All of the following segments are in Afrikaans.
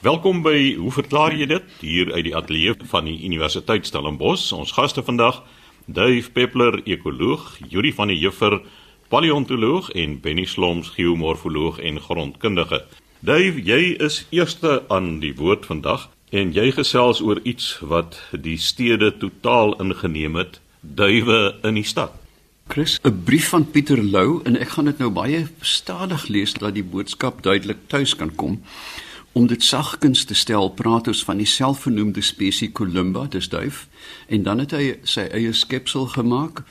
Welkom by Hoe verklaar jy dit? Hier uit die ateljee van die Universiteit Stellenbosch. Ons gaste vandag, Dave Peppler, ekoloog, Yuri van der Juffer, paleontoloog en Benny Sloms, geomorfoloog en grondkundige. Dave, jy is eerste aan die woord vandag en jy gesels oor iets wat die stede totaal ingeneem het, duwe in die stad. Chris, 'n brief van Pieter Lou en ek gaan dit nou baie stadig lees dat die boodskap duidelik tuis kan kom. Om dit sagkens te stel, praat ons van die selfvernoemde spesies Columba, dis duif, en dan het hy sy eie skepsel gemaak,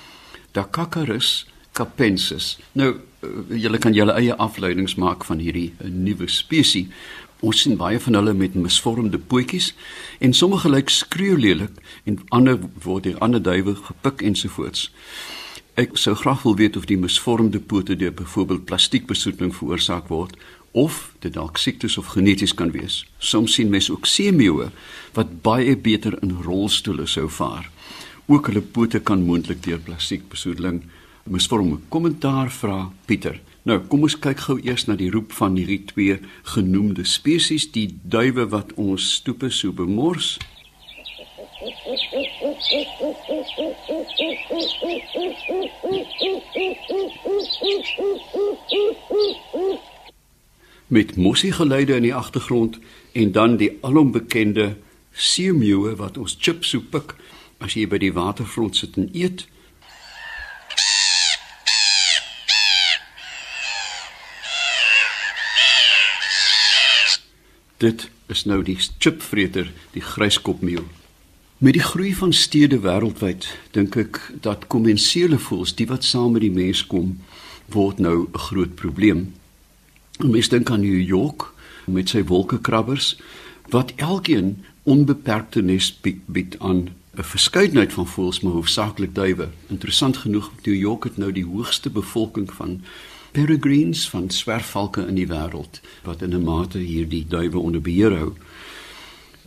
Dacacarus capensis. Nou, eh, julle kan julle eie afleidings maak van hierdie eh, nuwe spesies. Ons sien baie van hulle met misvormde pootjies en sommige lyk skreeulelik en ander word deur ander duwe gepik ensovoorts. Ek sou graag wil weet of die misvormde pote deur byvoorbeeld plastiekbesoedeling veroorsaak word of dit dalk siektes of geneties kan wees. Soms sien mense ook seemeeue wat baie beter in rolstoele sou vaar. Ook hulle pote kan moontlik deur plastiekbesoedeling misvorm. Kommentaar vra Pieter. Nou, kom ons kyk gou eers na die roep van hierdie twee genoemde spesies, die duwe wat ons stoepe so bemors. Met mossiegeluide in die agtergrond en dan die alombekende seemeeu wat ons chips so pik as jy by die waterfront sit en eet. Dit is nou die chipvreter, die gryskopmeeu. Met die groei van stede wêreldwyd, dink ek dat kommensiele voëls, die wat saam met die mens kom, word nou 'n groot probleem. Mense dink aan New York met sy wolkekrabbers wat elkeen onbeperkte nes bied aan 'n verskeidenheid van voëls, maar hoofsaaklik duwe. Interessant genoeg, New York het nou die hoogste bevolking van peregrines van swerfvalke in die wêreld wat in 'n mate hierdie duwe onder beheer hou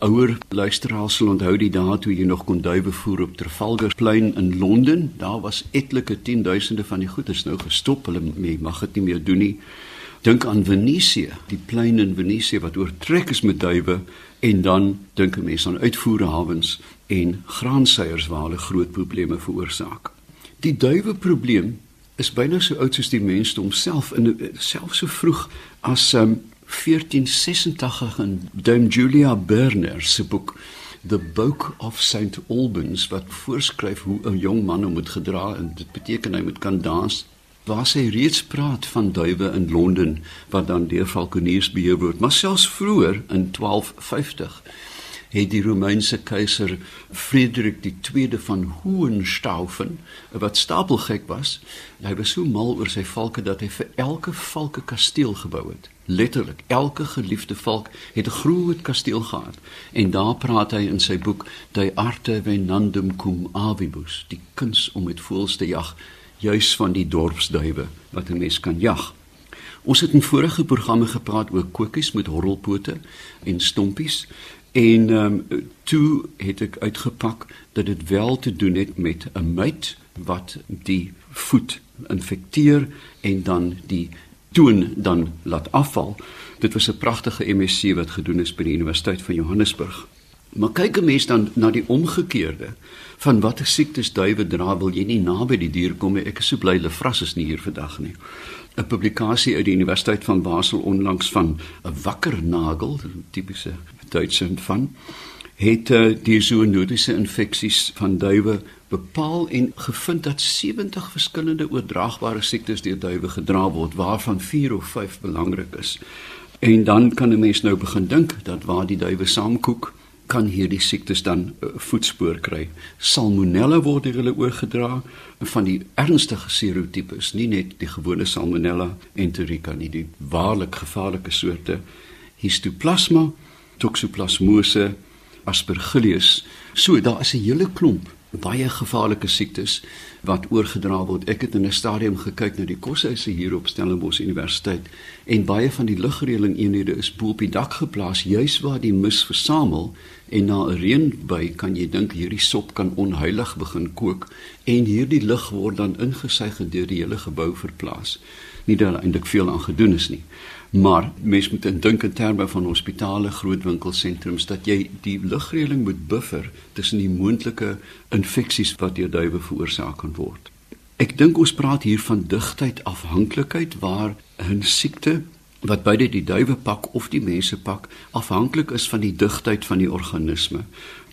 ouer luisteraars sal onthou die dae toe jy nog kon duwe voer op Trafalgar Plein in Londen. Daar was etlike tienduisende van die goeders nou gestop. Hulle mag dit nie meer doen nie. Dink aan Venesië, die plein in Venesië wat oortrek is met duwe en dan dink 'n mens aan uitvoerhawens en graanseiers waar hulle groot probleme veroorsaak. Die duwe probleem is byna so oud soos die mensdom self en selfs so vroeg as um, 1486 in Dame Julia Berner se boek The Book of St Albans wat voorskryf hoe 'n jong man moet gedra en dit beteken hy moet kan dans waar sy reeds praat van duwe in Londen wat dan deur valkeniers beheer word. Maar selfs vroeër in 1250 het die Romeinse keiser Frederik II van Hohenstaufen wat stapelgek was hy was so mal oor sy valke dat hy vir elke valke kasteel gebou het. Letterlik elke geliefde valk het 'n groot kasteel gehad. En daar praat hy in sy boek De arte venandum cum avibus die kuns om met voëls te jag juis van die dorpsduwe wat 'n mens kan jag ons het in vorige programme gepraat oor kokies met horrelpote en stompies en um, toe het ek uitgepak dat dit wel te doen het met 'n myt wat die voet infekteer en dan die toon dan laat afval. Dit was 'n pragtige MSc wat gedoen is by die Universiteit van Johannesburg. Maar kyk 'n mens dan na die omgekeerde van watter siektes duwe dra wil jy nie naby die dier kom nie. Ek is so bly Lefras is nie hier vandag nie. 'n Publikasie uit die Universiteit van Basel onlangs van 'n wakker nagel, 'n tipiese Duitse van het uh, die zoonotiese infeksies van duwe bepaal en gevind dat 70 verskillende oordraagbare siektes deur duwe gedra word waarvan 4 of 5 belangrik is. En dan kan 'n mens nou begin dink dat waar die duwe saamkoek kan hierdie siektes dan uh, voetspoor kry. Salmonella word deur hulle oorgedra van die ernstige serotipes, nie net die gewone Salmonella enterica nie, die waarlik gevaarlike soorte Histoplasma, Toxoplasmose, Aspergillus. So daar is 'n hele klomp baie gevaarlike siektes wat oorgedra word. Ek het in 'n stadium gekyk na die koshuise hier op Stellenbosch Universiteit en baie van die lugreëling eenhede is bo op die dak geplaas juis waar die mis versamel en na 'n reënbui kan jy dink hierdie sop kan onheilig begin kook en hierdie lug word dan ingesuig en deur die hele gebou verplaas. Nie dat eintlik veel aan gedoen is nie. Maar mens moet dink in terme van hospitale, groot winkelsentrums dat jy die lugreëling moet buffer tussen die moontlike infeksies wat deur duwe veroorsaak kan word. Ek dink ons praat hier van digtheid afhanklikheid waar 'n siekte wat beide die duwe pak of die mense pak afhanklik is van die digtheid van die organisme.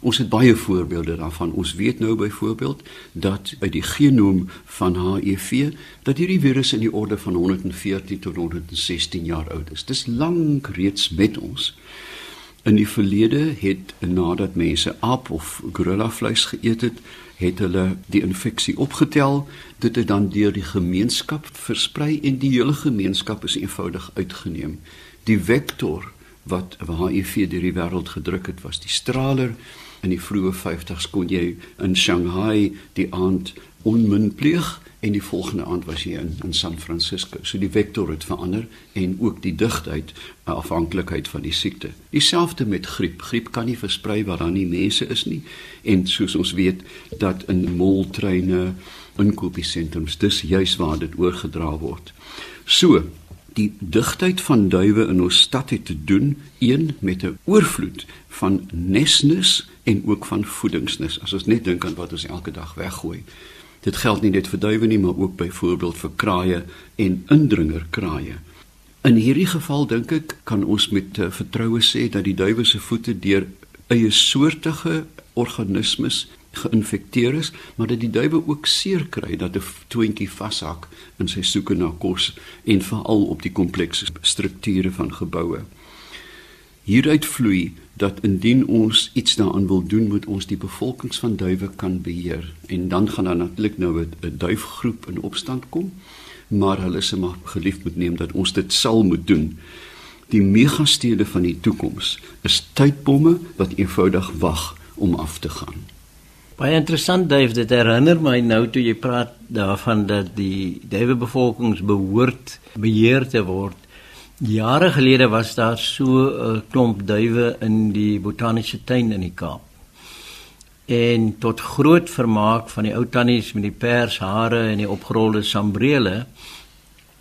Ons het baie voorbeelde daarvan. Ons weet nou byvoorbeeld dat by die genoom van HIV dat hierdie virus in die orde van 114 tot 116 jaar oud is. Dis lank reeds met ons. In die verlede het nadat mense aap of gorilla vleis geëet het, het hulle die infeksie opgetel, dit het dan deur die gemeenskap versprei en die hele gemeenskap is eenvoudig uitgeneem. Die vektor wat HIV deur die wêreld gedruk het, was die straler. In die vroeë 50s kon jy in Shanghai die aand onmin pleeg en die volgende aand was jy in in San Francisco. So die vektor het verander en ook die digtheid eh, afhanklikheid van die siekte. Dieselfde met griep. Griep kan nie versprei waar daar nie mense is nie. En soos ons weet dat in moltreine, inkopiesentrums, dis juis waar dit oorgedra word. So Die digtheid van duwe in ons stad het te doen een met 'n oorvloed van nesnis en ook van voedingsnis. As ons net dink aan wat ons elke dag weggooi, Dit geld nie net vir duwe nie, maar ook byvoorbeeld vir kraaie en indringerkraaie. In hierdie geval dink ek kan ons met uh, vertroue sê dat die duwe se voete deur eie soortige organismes geïnfekteer is, maar dat die duwe ook seer kry dat 'n twintjie vashak in sy soeke na kos en veral op die komplekse strukture van geboue. Hieruit vloei dat indien ons iets daaraan wil doen, moet ons die bevolkings van duwe kan beheer. En dan gaan daar natuurlik nou 'n duifgroep in opstand kom, maar hulle se mag gelief moet neem dat ons dit sal moet doen. Die megastede van die toekoms is tydbomme wat eenvoudig wag om af te gaan. Baie interessant Dave, dit herinner my nou toe jy praat daarvan dat die duwe bevolkings behoort beheer te word. Jare gelede was daar so 'n klomp duwe in die botaniese tuin in die Kaap. En tot groot vermaak van die ou tannies met die pers hare en die opgerolde sambrele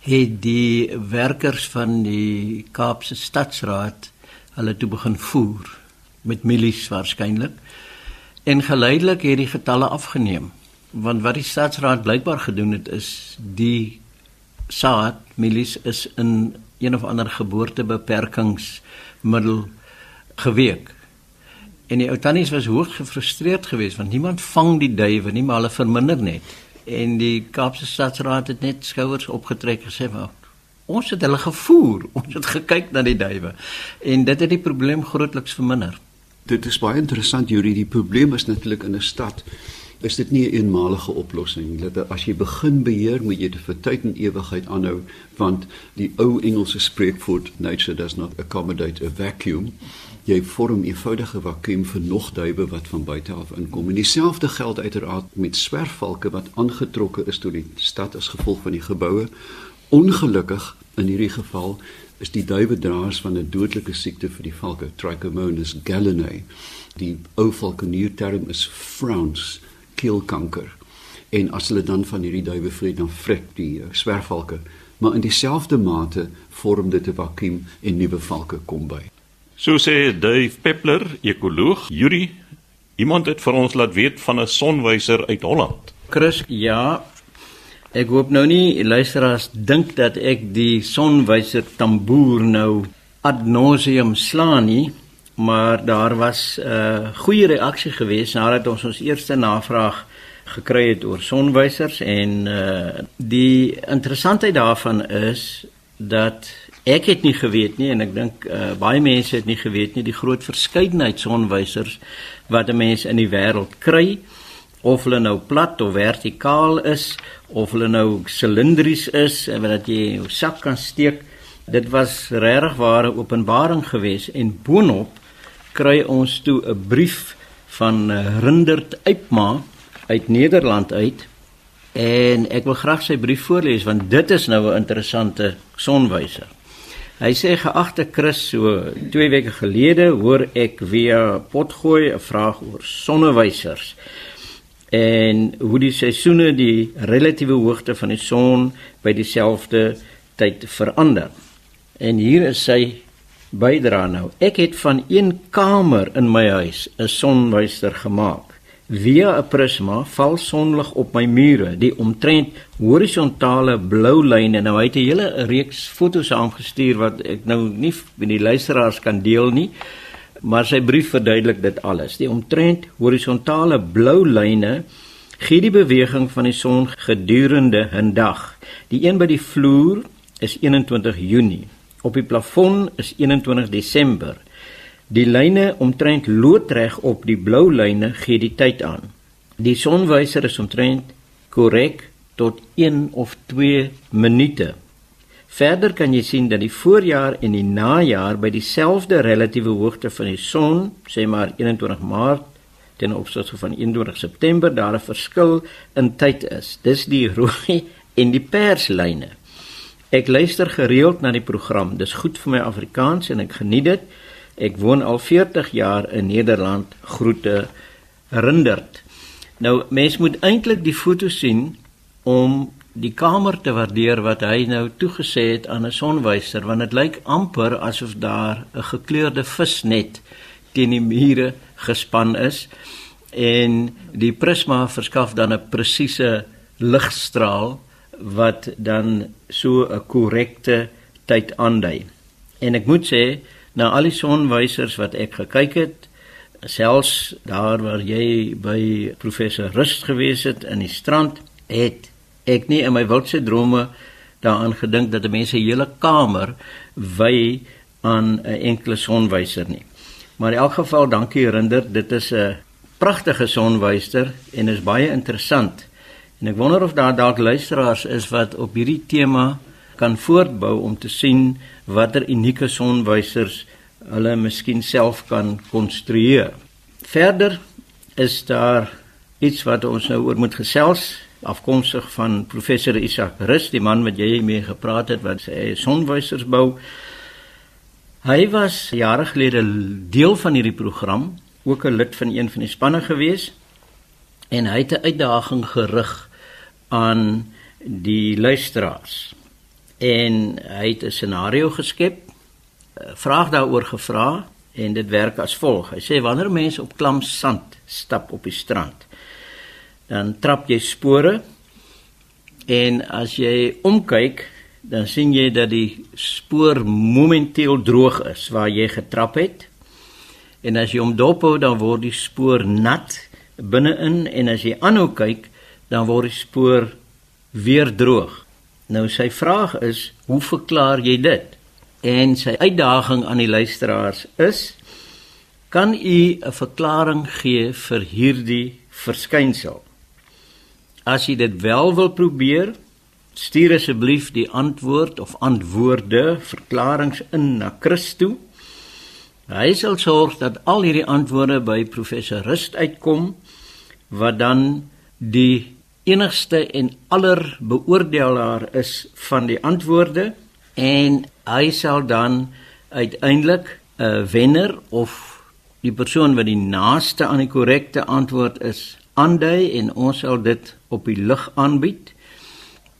het die werkers van die Kaapse Stadsraad hulle toe begin voer met milies waarskynlik. En geleidelik het die getalle afgeneem. Want wat die Stadsraad blykbaar gedoen het is die saad milies is in een of ander geboortebeperkingsmiddel geweek. En die ou tannies was hoogs gefrustreerd geweest want niemand vang die duwe nie, maar hulle verminder net. En die Kaapse Stadsraad het net skouers opgetrek gesê, "Maar ons het hulle gevoer, ons het gekyk na die duwe." En dit het die probleem grootliks verminder. Dit is baie interessant, Juri, die probleem is natuurlik in 'n stad is dit nie 'n een eenmalige oplossing. Dat as jy begin beheer, moet jy dit vir tyd en ewigheid aanhou want die ou Engelse spreekwoord nature does not accommodate a vacuum. Jy vorm 'n eenvoudige vakuum vir nog duwe wat van buite af inkom. En dieselfde geld uiteraard met swerfvalke wat aangetrokke is tot die stad as gevolg van die geboue. Ongelukkig in hierdie geval is die duwe draers van 'n dodelike siekte vir die valke, Trichomonas gallinae. Die ou valkenierterm is frowns keelkanker. En as hulle dan van hierdie duwe vreet, dan vrek die uh, swerfvalke, maar in dieselfde mate vorm dit 'n vakuum en nuwe valke kom by. So sê Dave Peppler, ekoloog, Yuri, iemand het vir ons laat weet van 'n sonwyser uit Holland. Chris, ja. Ek hoop nou nie luisteraars dink dat ek die sonwyser tamboer nou ad nauseam slaan nie maar daar was 'n uh, goeie reaksie geweest nadat ons ons eerste navraag gekry het oor sonwysers en uh, die interessantheid daarvan is dat ek het nie geweet nie en ek dink uh, baie mense het nie geweet nie die groot verskeidenheid sonwysers wat 'n mens in die wêreld kry of hulle nou plat of vertikaal is of hulle nou silindries is en wat jy in jou sak kan steek. Dit was regtig ware openbaring geweest en boonop kry ons toe 'n brief van eh, Rindert Eipma uit Nederland uit en ek wil graag sy brief voorlees want dit is nou 'n interessante sonwyser. Hy sê geagte Chris, so 2 weke gelede hoor ek via potgooi 'n vraag oor sonnewysers en hoe die seisoene die relatiewe hoogte van die son by dieselfde tyd verander. En hier is sy bydra nou. Ek het van een kamer in my huis 'n sonwyser gemaak. Via 'n prisma val sonlig op my mure, die omtrent horisontale blou lyne. Nou hy het 'n hele reeks foto's aangestuur wat ek nou nie met die luisteraars kan deel nie, maar sy brief verduidelik dit alles. Die omtrent horisontale blou lyne gee die beweging van die son gedurende 'n dag. Die een by die vloer is 21 Junie Op die plafon is 21 Desember. Die lyne omtrent loodreg op die blou lyne gee die tyd aan. Die sonwyser is omtrent korrek tot 1 of 2 minute. Verder kan jy sien dat die voorjaar en die najaar by dieselfde relatiewe hoogte van die son, sê maar 21 Maart ten opsigte van 21 September, daar 'n verskil in tyd is. Dis die rooi en die perslyne. Ek luister gereeld na die program. Dis goed vir my Afrikaans en ek geniet dit. Ek woon al 40 jaar in Nederland. Groete Rindert. Nou mens moet eintlik die foto sien om die kamer te waardeer wat hy nou toegesê het aan 'n sonwyser want dit lyk amper asof daar 'n gekleurde visnet teen die mure gespan is en die prisma verskaf dan 'n presiese ligstraal wat dan so 'n korrekte tyd aandui. En ek moet sê, na al die sonwysers wat ek gekyk het, selfs daar waar jy by professor Rust gewees het in die strand, het ek nie in my wildse drome daaraan gedink dat 'n mens 'n hele kamer wy aan 'n enkele sonwyser nie. Maar in elk geval, dankie Rinder, dit is 'n pragtige sonwyser en is baie interessant. En ek wonder of daar dalk luisteraars is wat op hierdie tema kan voortbou om te sien watter unieke sonwysers hulle miskien self kan konstrueer. Verder is daar iets wat ons nou oor moet gesels afkomstig van professor Isak Rus, die man wat jy mee gepraat het wat sy sonwysers bou. Hy was jare gelede deel van hierdie program, ook 'n lid van een van die spanne gewees en hy het 'n uitdaging gerig aan die luisteraars. En hy het 'n scenario geskep, eh, vraag daaroor gevra en dit werk as volg. Hy sê wanneer mense op klam sand stap op die strand, dan trap jy spore en as jy omkyk, dan sien jy dat die spoor momenteel droog is waar jy getrap het. En as jy hom dophou, dan word die spoor nat binne-in en as jy aanhou kyk, dan word die spoor weer droog. Nou sy vraag is, hoe verklaar jy dit? En sy uitdaging aan die luisteraars is, kan u 'n verklaring gee vir hierdie verskynsel? As jy dit wel wil probeer, stuur asseblief die antwoord of antwoorde, verklaringe in na Christo. Hy sal sorg dat al hierdie antwoorde by professor Rust uitkom wat dan die enigste en aller beoordelaar is van die antwoorde en hy sal dan uiteindelik 'n wenner of die persoon wat die naaste aan die korrekte antwoord is aandui en ons sal dit op die lig aanbied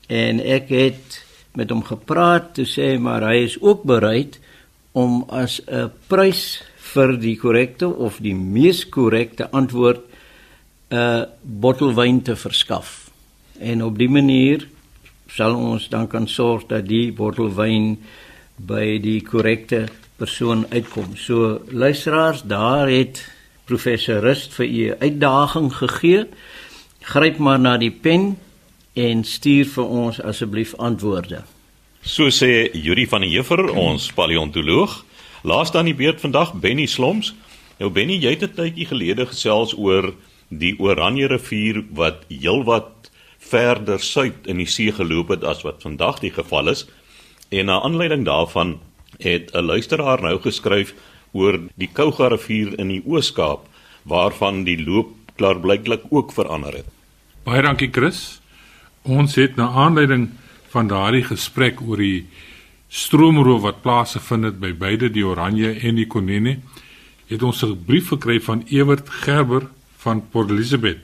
en ek het met hom gepraat toe sê maar hy is ook bereid om as 'n prys vir die korrekte of die mees korrekte antwoord 'n bottel wyn te verskaf. En op die manier sal ons dan kan sorg dat die bottel wyn by die korrekte persoon uitkom. So luisteraars, daar het professor Rust vir u uitdaging gegee. Gryp maar na die pen en stuur vir ons asseblief antwoorde. So sê Yuri van der Heever, ons paleontoloog. Laaste aan die beurt vandag Benny Sloms. Nou Benny, jy het 'n tydjie gelede gesels oor die Oranje rivier wat heelwat verder suid in die see geloop het as wat vandag die geval is. En na aanleiding daarvan het 'n luisteraar nou geskryf oor die Kouga rivier in die Oos-Kaap waarvan die loop klaarblyklik ook verander het. Baie dankie Chris. Ons het na aanleiding van daardie gesprek oor die stroomroof wat plaasgevind het by beide die Oranje en die Konene, het ons 'n brief gekry van Ewert Gerber van Port Elizabeth.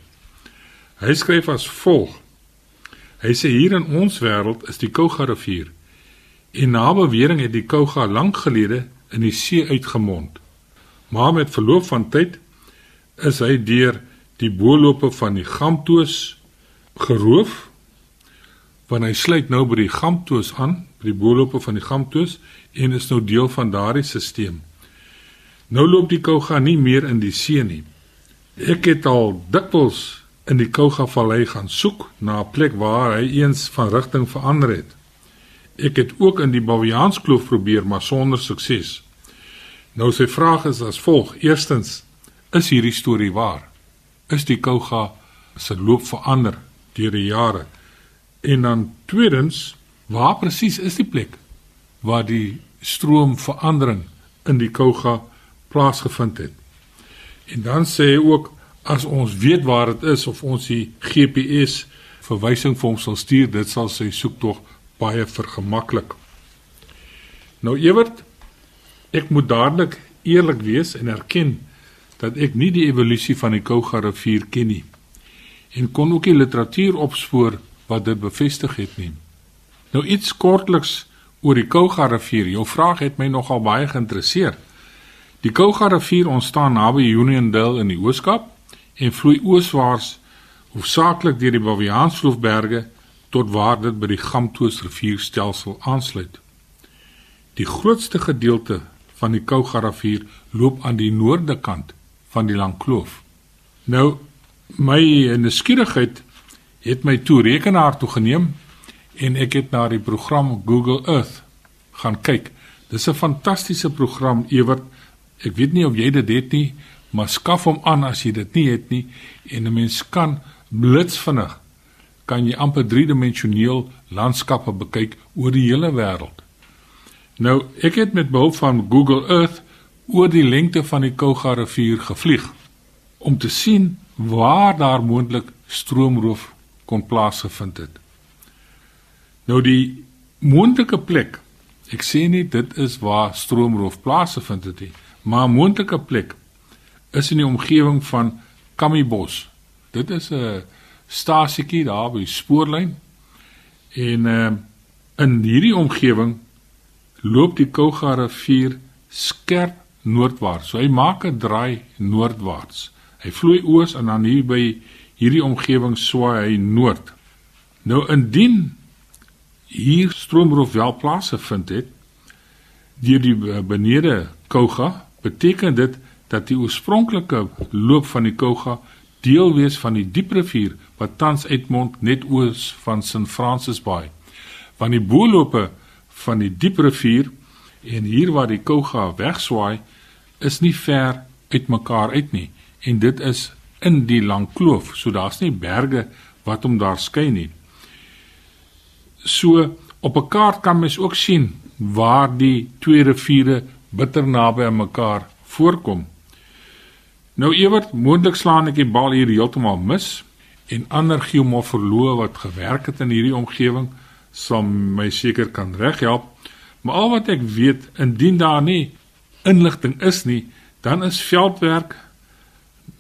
Hy skryf as volg: Hy sê hier in ons wêreld is die Kouga rivier En na bewering het die Kouga lank gelede in die see uitgemond. Maar met verloop van tyd is hy deur die boelope van die Gamtoos geroof want hy sluit nou by die Gamtoos aan, by die boelope van die Gamtoos en is nou deel van daardie stelsel. Nou loop die Kouga nie meer in die see nie. Ek het al dikwels in die Kouga vallei gaan soek na 'n plek waar hy eens van rigting verander het. Ek het ook in die Baviaanskloof probeer, maar sonder sukses. Nou sy vraag is as volg: Eerstens, is hierdie storie waar? Is die Kouga se loop verander deur die jare? En dan tweedens, waar presies is die plek waar die stroomverandering in die Kouga plaasgevind het? En dan sê hy ook as ons weet waar dit is of ons die GPS verwysing vir hom sal stuur, dit sal sy soektog baie vergemaklik. Nou Ewert, ek moet dadelik eerlik wees en erken dat ek nie die evolusie van die Kouga rivier ken nie en kon ook nie literatuur opspoor wat dit bevestig het nie. Nou iets kortliks oor die Kouga rivier. Jou vraag het my nogal baie geïnteresseer. Die Kouga rivier ontstaan naby Uniondale in die Ooskaap en vloei ooswaarts hoofsaaklik deur die Baviaansvloerberge tot waar dit by die Gamtoos rivierstelsel aansluit. Die grootste gedeelte van die Kouga rivier loop aan die noorde kant van die lang kloof. Nou my nuuskierigheid het my toe rekenaar toe geneem en ek het na die program Google Earth gaan kyk. Dis 'n fantastiese program Ewert Ek weet nie of jy dit het nie, maar skaf hom aan as jy dit nie het nie en 'n mens kan blitsvinnig kan jy amper driedimensioneel landskappe bekyk oor die hele wêreld. Nou, ek het met behulp van Google Earth oor die lengte van die Kouga rivier gevlieg om te sien waar daar moontlik stroomroof kon plaasgevind het. Nou die moontlike plek, ek sê nie dit is waar stroomroof plaasgevind het nie, maar 'n moontlike plek is in die omgewing van Kamibos. Dit is 'n stasietjie daar by spoorlyn. En uh, in hierdie omgewing loop die Kouga rivier skerp noordwaarts. So hy maak 'n draai noordwaarts. Hy vloei oos en dan hier by hierdie omgewing swaai hy noord. Nou indien hier stroomroof wel plaasgevind het deur die eh, benede Kouga beteken dit dat die oorspronklike loop van die Kouga deel wees van die dieprivier wat tans uitmond net oos van St Francis Bay. Van die boelope van die dieprivier en hier waar die Kouga wegswaai is nie ver uitmekaar uit nie en dit is in die lang kloof, so daar's nie berge wat hom daar skei nie. So op 'n kaart kan mens ook sien waar die twee riviere bitter naby aan mekaar voorkom. Nou Ewert, moontlik slaan ek die bal hier heeltemal mis en ander geomorfoloë wat gewerk het in hierdie omgewing sal my seker kan reghelp. Maar al wat ek weet, indien daar nie inligting is nie, dan is veldwerk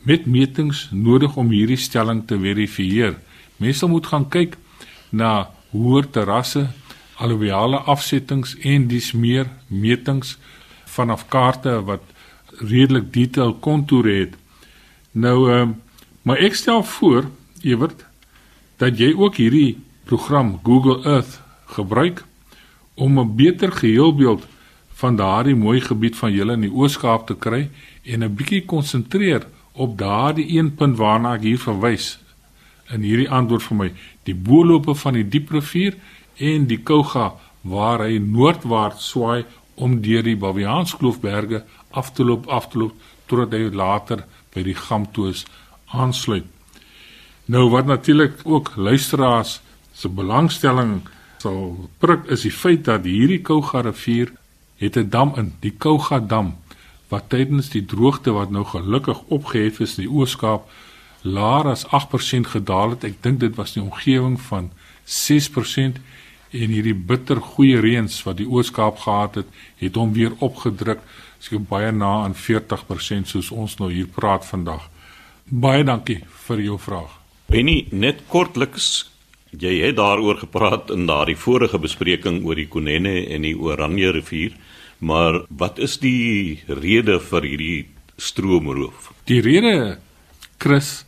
met metings nodig om hierdie stelling te verifieer. Mense moet gaan kyk na hoër terrasse, alluviale afsettings en dis meer metings vanaf kaarte wat redelik detail kontoure het. Nou ehm maar ek stel voor Ewert dat jy ook hierdie program Google Earth gebruik om 'n beter geheelbeeld van daardie mooi gebied van julle in die Oos-Kaap te kry en 'n bietjie konsentreer op daardie een punt waarna ek hier verwys in hierdie antwoord vir my die boelope van die dieprivier en die Kouga waar hy noordwaarts swaai om deur die Baviaansklaofberge af te loop af te loop totdat hy later by die Gamtoos aansluit. Nou wat natuurlik ook luisteraars se belangstelling sal prik is die feit dat hierdie Kouga rivier het 'n dam in, die Kouga dam wat tydens die droogte wat nou gelukkig opgehef is in die Ooskaap laer as 8% gedaal het. Ek dink dit was die omgewing van 6% en hierdie bitter goeie reëns wat die Ooskaap gehad het, het hom weer opgedruk, seker baie na aan 40% soos ons nou hier praat vandag. Baie dankie vir jou vraag. Benny, net kortliks Jy het daaroor gepraat in daardie vorige bespreking oor die Konene en die Oranje rivier, maar wat is die rede vir hierdie stroomroof? Die rede Chris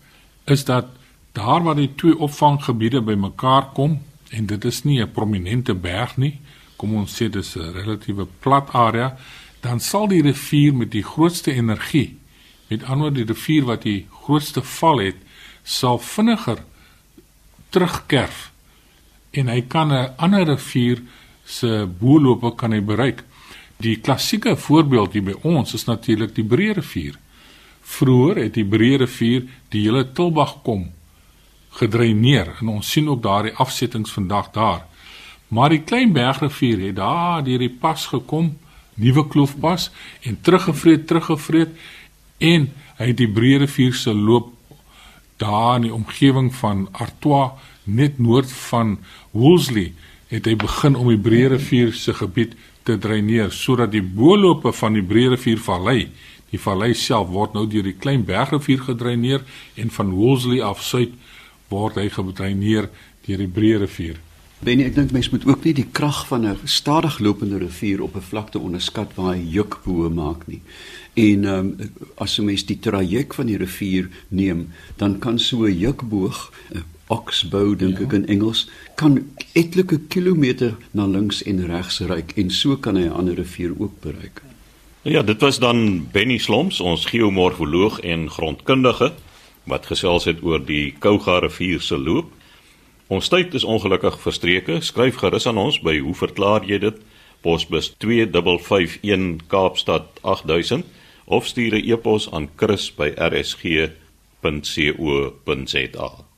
is dat daar waar die twee opvanggebiede bymekaar kom en dit is nie 'n prominente berg nie, kom ons sê dis 'n relatiewe plat area, dan sal die rivier met die grootste energie, met ander die rivier wat die grootste val het, sal vinniger terugkerf en hy kan 'n ander rivier se boelope kan hy bereik. Die klassieke voorbeeld hier by ons is natuurlik die Breë rivier. Vroeger het die Breë rivier die hele Tilbag kom gedreineer en ons sien ook daardie afsettings vandag daar. Maar die Kleinbergrivier het daar deur die pas gekom, nuwe kloofpas en teruggevreet, teruggevreet en hy het die Breë rivier se loop daar in die omgewing van Artois net noord van Woolsley het hy begin om die Breë rivier se gebied te dreineer sodat die boelope van die Breë rivier vallei die vallei self word nou deur die Klein Bergrivier gedreineer en van Woolsley af suid word hy gedreineer deur die Breë rivier. Ben ek dink mense moet ook nie die krag van 'n stadig lopende rivier op 'n vlakte onderskat waar hy juk bo maak nie. En ehm um, as 'n mens die traject van die rivier neem, dan kan so 'n jukboog, 'n oxbow dink ja. ek in Engels, kan etlike kilometer na links en regs reik en so kan hy 'n ander rivier ook bereik. Ja, dit was dan Benny Sloms, ons geomorfoloog en grondkundige wat gesels het oor die Kouga rivier se loop. Ons tyd is ongelukkig verstreke. Skryf gerus aan ons by hoe verklaar jy dit? Posbus 2551 Kaapstad 8000 of stuur 'n e-pos aan chris@rsg.co.za.